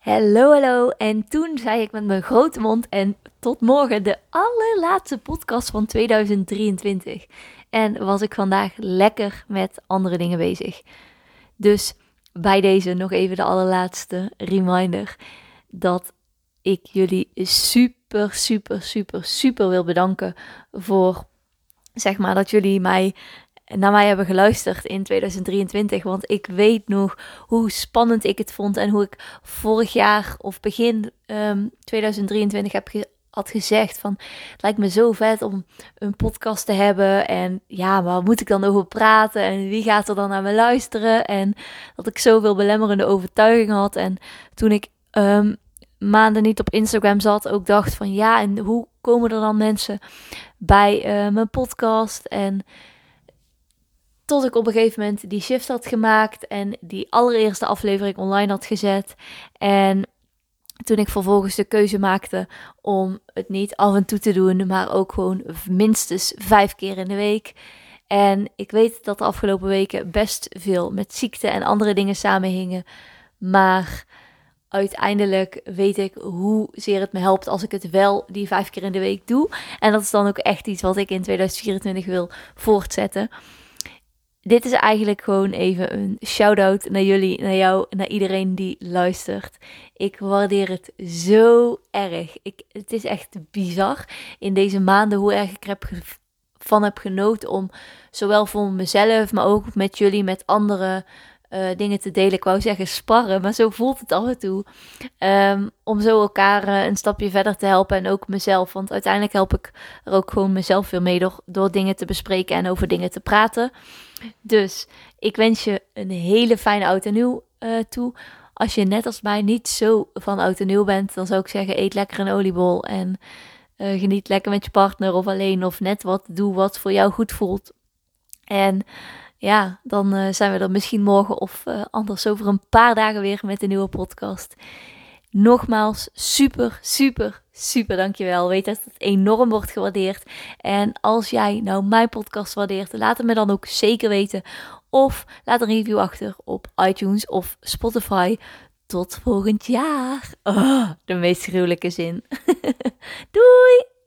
Hallo, hallo. En toen zei ik met mijn grote mond en tot morgen de allerlaatste podcast van 2023. En was ik vandaag lekker met andere dingen bezig. Dus bij deze nog even de allerlaatste reminder dat ik jullie super, super, super, super wil bedanken voor zeg maar dat jullie mij naar mij hebben geluisterd in 2023. Want ik weet nog hoe spannend ik het vond en hoe ik vorig jaar of begin 2023 ehm, heb had gezegd van het lijkt me zo vet om een podcast te hebben en ja, waar moet ik dan over praten en wie gaat er dan naar me luisteren en dat ik zoveel belemmerende overtuigingen had en toen ik um, maanden niet op Instagram zat ook dacht van ja en hoe komen er dan mensen bij uh, mijn podcast en tot ik op een gegeven moment die shift had gemaakt en die allereerste aflevering online had gezet. En toen ik vervolgens de keuze maakte om het niet af en toe te doen, maar ook gewoon minstens vijf keer in de week. En ik weet dat de afgelopen weken best veel met ziekte en andere dingen samenhingen. Maar uiteindelijk weet ik hoezeer het me helpt als ik het wel die vijf keer in de week doe. En dat is dan ook echt iets wat ik in 2024 wil voortzetten dit is eigenlijk gewoon even een shout-out naar jullie, naar jou, naar iedereen die luistert. Ik waardeer het zo erg. Ik, het is echt bizar in deze maanden hoe erg ik heb van heb genoten om zowel voor mezelf, maar ook met jullie, met anderen uh, dingen te delen. Ik wou zeggen sparren, maar zo voelt het af en toe. Um, om zo elkaar uh, een stapje verder te helpen en ook mezelf. Want uiteindelijk help ik er ook gewoon mezelf weer mee door, dingen te bespreken en over dingen te praten. Dus ik wens je een hele fijne oud en nieuw uh, toe. Als je net als mij niet zo van oud en nieuw bent, dan zou ik zeggen: eet lekker een oliebol en geniet lekker met je partner of alleen of net wat. Doe wat voor jou goed voelt. En ja, dan uh, zijn we er misschien morgen of uh, anders over een paar dagen weer met een nieuwe podcast. Nogmaals, super, super, super dankjewel. Weet dat het enorm wordt gewaardeerd. En als jij nou mijn podcast waardeert, laat het me dan ook zeker weten. Of laat een review achter op iTunes of Spotify. Tot volgend jaar. Oh, de meest gruwelijke zin. Doei!